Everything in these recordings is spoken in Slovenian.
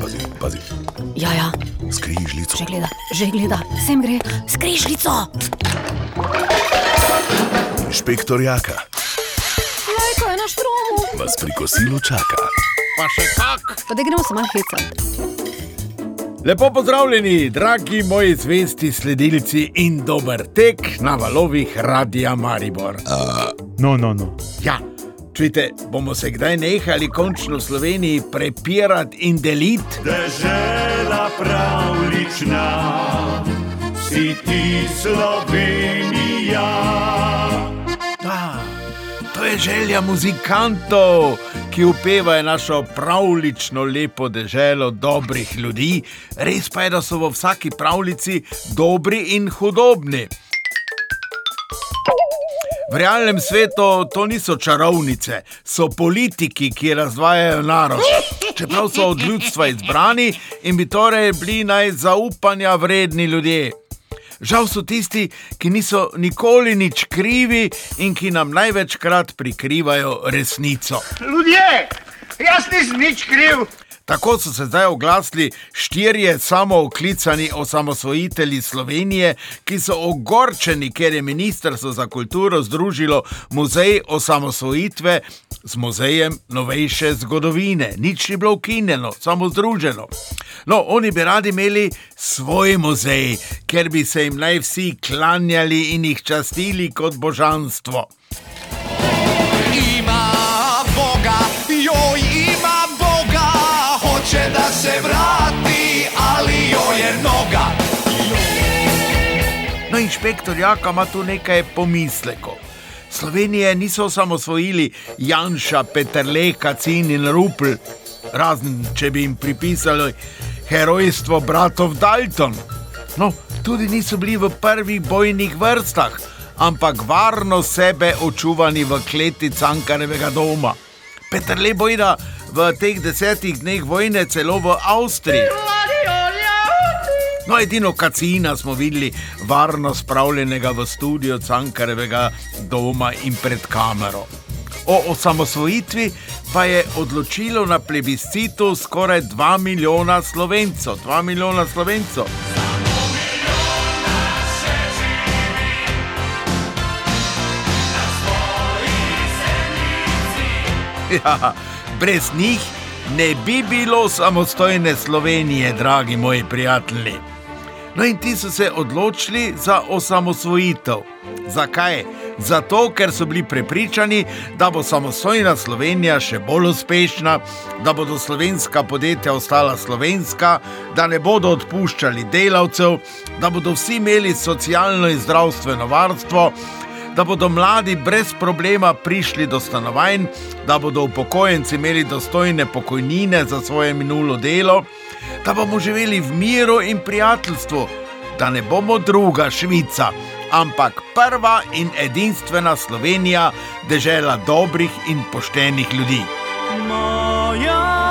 Pazi, pazi, Ja, ja, skrižljico. že gleda, že gleda, sem gre, skrižljico. Inšpektor Jaka Lajko je na štromu. vas pri kosilu čaka. Pa še kak. Pa da gremo se malo hecati. Lepo pozdravljeni, dragi moji zvesti sledilci in dober tek na valovih Radia Maribor. No, no, no. Ja, čujte, bomo se kdaj nehali končno v Sloveniji prepirati in deliti? Dežela pravlična, si ti Slovenija. Da, to je želja muzikantov, ki upevajo našo pravlično lepo deželo dobrih ljudi. Res pa je, da so v vsaki pravljici dobri in hudobni. V realnem svetu to niso čarovnice, so politiki, ki razdvajajo narod. Čeprav so od ljudstva izbrani in bi torej bili naj zaupanja vredni ljudje. Žal so tisti, ki niso nikoli nič krivi in ki nam največkrat prikrivajo resnico. Ljudje, jaz nisem nič kriv. Tako so se zdaj oglasili štirje samooklicani osamosvojitelji Slovenije, ki so ogorčeni, ker je Ministrstvo za kulturo združilo muzej osamosvojitve z muzejem novejše zgodovine. Nič ni bilo ukinjeno, samo združeno. No, oni bi radi imeli svoj muzej, ker bi se jim naj vsi klanjali in jih častili kot božanstvo. Ima inšpektor Jaka ima tu nekaj pomislekov. Slovenije niso osamosvojili Janša, Peterle, Kacin in Rupel, razen če bi jim pripisali herojstvo bratov Dalton. No, tudi niso bili v prvih bojnih vrstah, ampak varno sebe očuvani v kleti Cankarevega doma. Peterle bojda v teh desetih dneh vojne celo v Avstriji. No, edino kacina smo videli, varno spravljenega v studio Cankarevega doma in pred kamero. O osamosvojitvi pa je odločilo na plebiscitu skoraj 2 milijona slovencev. 2 milijona slovencev. Ja, brez njih ne bi bilo samostojne Slovenije, dragi moji prijatelji. No in ti so se odločili za osamosvojitev. Zakaj? Zato, ker so bili prepričani, da bo samostojna Slovenija še bolj uspešna, da bodo slovenska podjetja ostala slovenska, da ne bodo odpuščali delavcev, da bodo vsi imeli socialno in zdravstveno varstvo, da bodo mladi brez problema prišli do stanovanj, da bodo upokojenci imeli dostojne pokojnine za svoje minulo delo, da bomo živeli v miru in prijateljstvu, da ne bomo druga Švica, ampak prva in edinstvena Slovenija, dežela dobrih in poštenih ljudi. Moja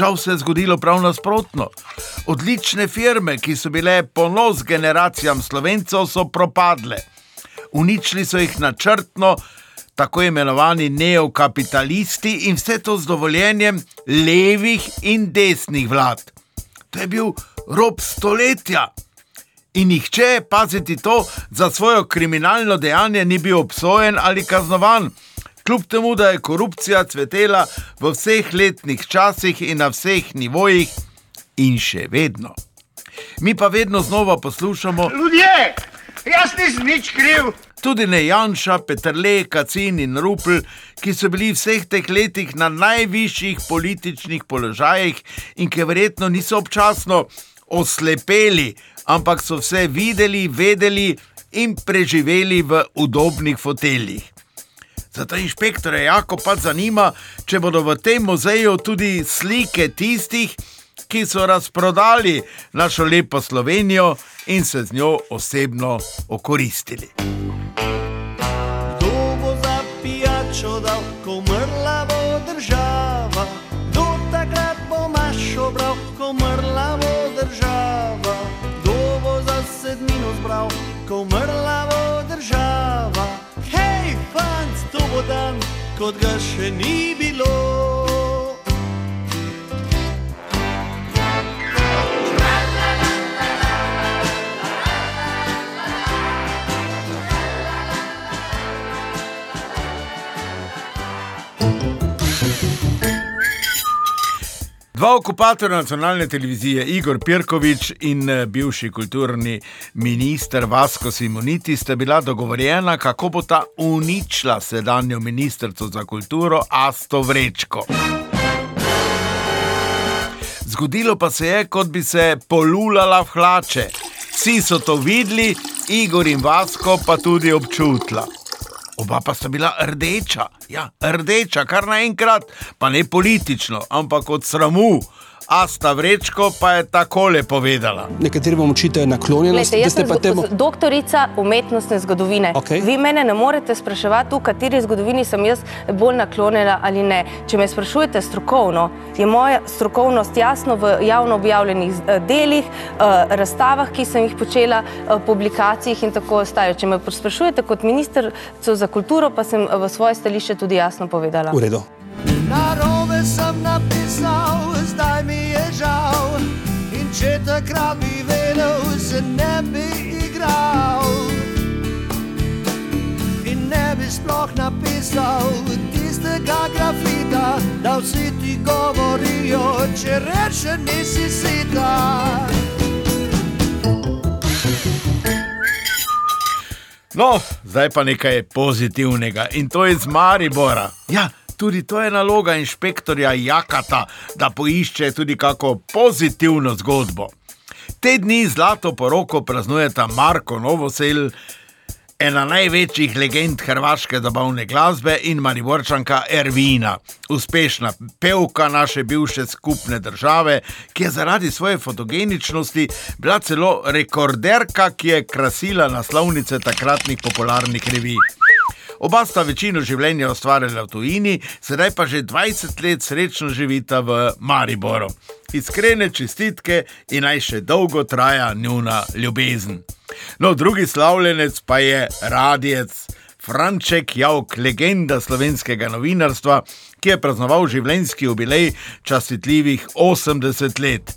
žal se je zgodilo prav nasprotno. Odlične firme, ki so bile ponos generacijam slovencev, so propadle. Uničili so jih načrtno, tako imenovani neokapitalisti in vse to z dovoljenjem levih in desnih vlad. To je bil rob stoletja. In nihče, paziti to, za svojo kriminalno dejanje ni bil obsojen ali kaznovan. Kljub temu, da je korupcija cvetela v vseh letnih časih in na vseh nivojih, in še vedno. Mi pa vedno znova poslušamo, Ljudje, jaz nisem nič kriv. tudi ne Janša, Petrle, Kacin in Rupel, ki so bili vseh teh letih na najvišjih političnih položajih in ki verjetno niso občasno oslepeli, ampak so vse videli, vedeli in preživeli v udobnih foteljih. Zato inšpektore jako pa zanima, če bodo v tem muzeju tudi slike tistih, ki so razprodali našo lepo Slovenijo in se z njo osebno okoristili. Kdo bo za pijačo dal, ko umrla bo država? Kdo takrat bo mašo bral, ko umrla bo država? Kdo bo za sedmino zbral, ko umrla dan, kot ga Dva okupatorja nacionalne televizije, Igor Pirkovič in eh, bivši kulturni minister Vasko Simoniti, sta bila dogovorjena, kako bo ta uničila sedanjo ministrico za kulturo Asto Vrečko. Zgodilo pa se je, kot bi se polulala v hlače. Vsi so to videli, Igor in Vasko pa tudi občutila. Oba pa sta bila rdeča, ja, rdeča, kar naenkrat, pa ne politično, ampak od sramu. Asta Vrečko pa je takole povedala. Nekateri vam očitajo naklonjenost, Glejte, da jaz ste pa temu. doktorica umetnostne zgodovine. Okej. Vi mene ne morete spraševati, v kateri zgodovini sem jaz bolj naklonjena ali ne. Če me sprašujete strokovno, je moja strokovnost jasno v javno objavljenih eh, delih, eh, razstavah, ki sem jih počela, eh, publikacijah in tako ostaje. Če me sprašujete kot ministrico za kulturo, pa sem v svoje stališče tudi jasno povedala. V redu. Narobe sem napisal, če takrat bi vedel, se ne bi igral. In ne bi sploh napisal tistega grafita, da vsi ti govorijo, če reče nisi sita. No, zdaj pa nekaj pozitivnega in to je iz Maribora. Ja, tudi to je naloga inšpektorja Jakata, da poišče tudi kako pozitivno zgodbo. Te dni zlato poroko praznujeta Marko Novosel, ena največjih legend hrvaške zabavne glasbe in Mariborčanka Ervina, uspešna pevka naše bivše skupne države, ki je zaradi svoje fotogeničnosti bila celo rekorderka, ki je krasila naslovnice takratnih popularnih revij. Oba sta večino življenja ustvarjala v tujini, sedaj pa že 20 let srečno živita v Mariboru. Iskrene čestitke in naj še dolgo traja njuna ljubezen. No, drugi slavljenec pa je radijec Franček Javk, legenda slovenskega novinarstva, ki je praznoval življenjski jubilej častitljivih 80 let.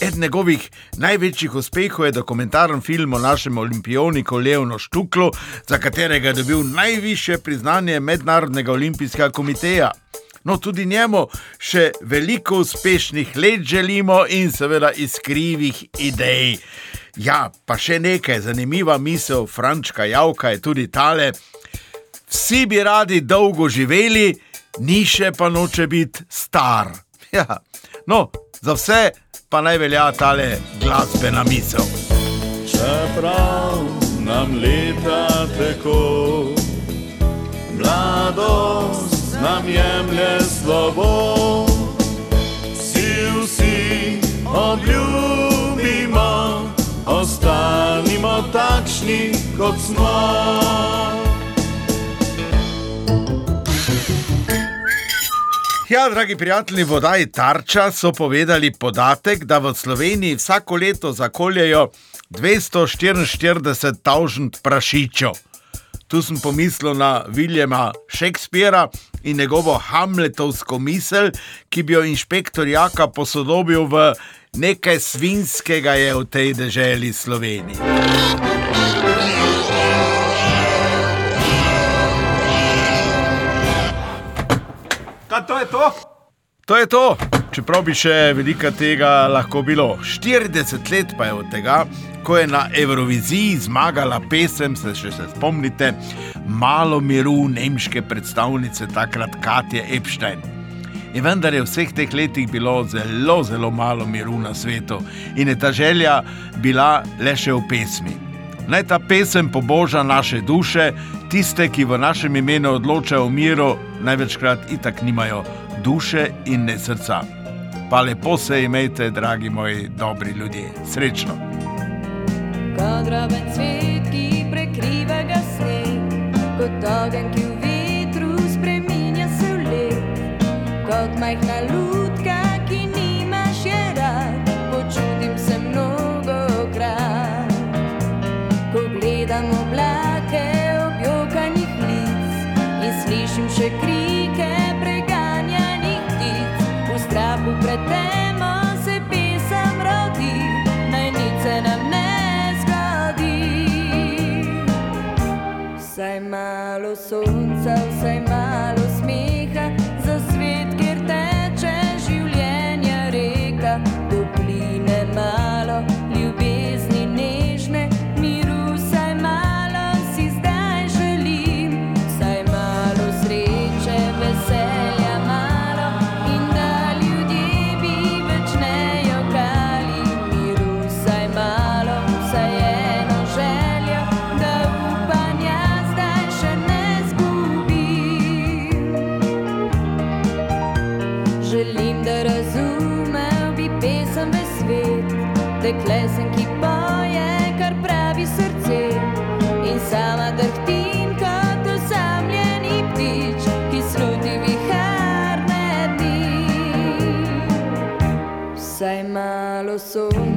Eden njegovih največjih uspehov je dokumentaren film o našem olimpijoniku Leonu Štuklu, za katerega je dobil najviše priznanje Mednarodnega olimpijskega komiteja. No, tudi njemu še veliko uspešnih let želimo in seveda iskrivih idej. Ja, pa še nekaj zanimiva misel Frančka Javka je tudi tale. Vsi bi radi dolgo živeli, ni še pa noče biti star. Ja, no, za vse pa naj velja tale glasbena misel. Čeprav nam leta teko, mladost nam jemlje slovo, si vsi obljubimo, ostanimo takšni, kot smo. Ja, dragi prijatelji, vodaj Tarča so povedali podatek, da v Sloveniji vsako leto zakoljejo 244 tavžent prašičev. Tu sem pomislil na Viljema Šekspira in njegovo hamletovsko misel, ki bi jo inšpektor Jaka posodobil v nekaj svinskega je v tej deželi Sloveniji. Kaj to je to? To je to, čeprav bi še veliko tega lahko bilo. 40 let pa je od tega, ko je na Evroviziji zmagala pesem, se še se spomnite, malo miru nemške predstavnice, takrat Katja Epstein. In vendar je v vseh teh letih bilo zelo, zelo malo miru na svetu in je ta želja bila le še v pesmi. Naj ta pesem poboža naše duše, tiste, ki v našem imenu odločajo o miru, največkrat itak nimajo duše in ne srca. Pa lepo se imejte, dragi moji dobri ljudje. Srečno! Kot droben cvet, ki prekriva ga sneg, kot ogenj, ki v vetru spreminja se v led, kot majhna lutka, še krike preganjanih ptic, v strahu pred temo se pesem rodi, naj nič se nam ne zgodi. Vsaj malo sonca, vsaj malo Želim, da razumel bi pesem v svet, dekle sem, ki poje, kar pravi srce. In sama drhtim kot osamljeni ptič, ki sluti viharne dni. Vsaj malo sonca,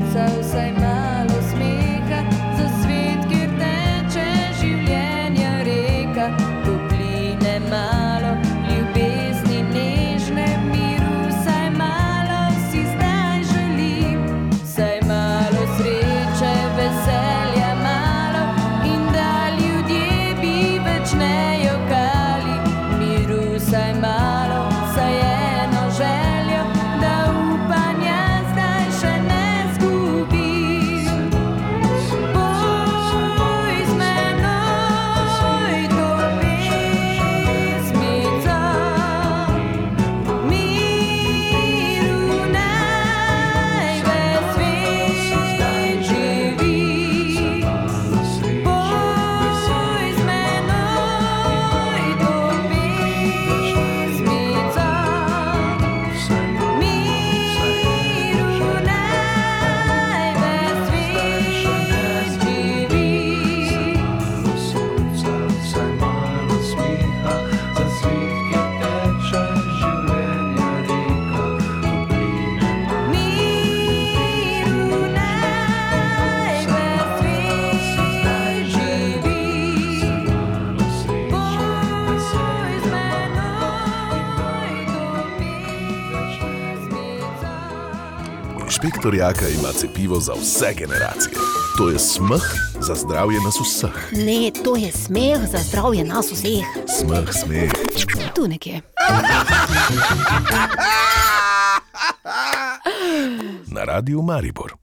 Inšpektor Jaka ima cepivo za vse generacije. To je smeh za zdravje nas vseh. Ne, to je smeh za zdravje nas vseh. Smeh, smeh. Tu nekje. Na radiju Maribor.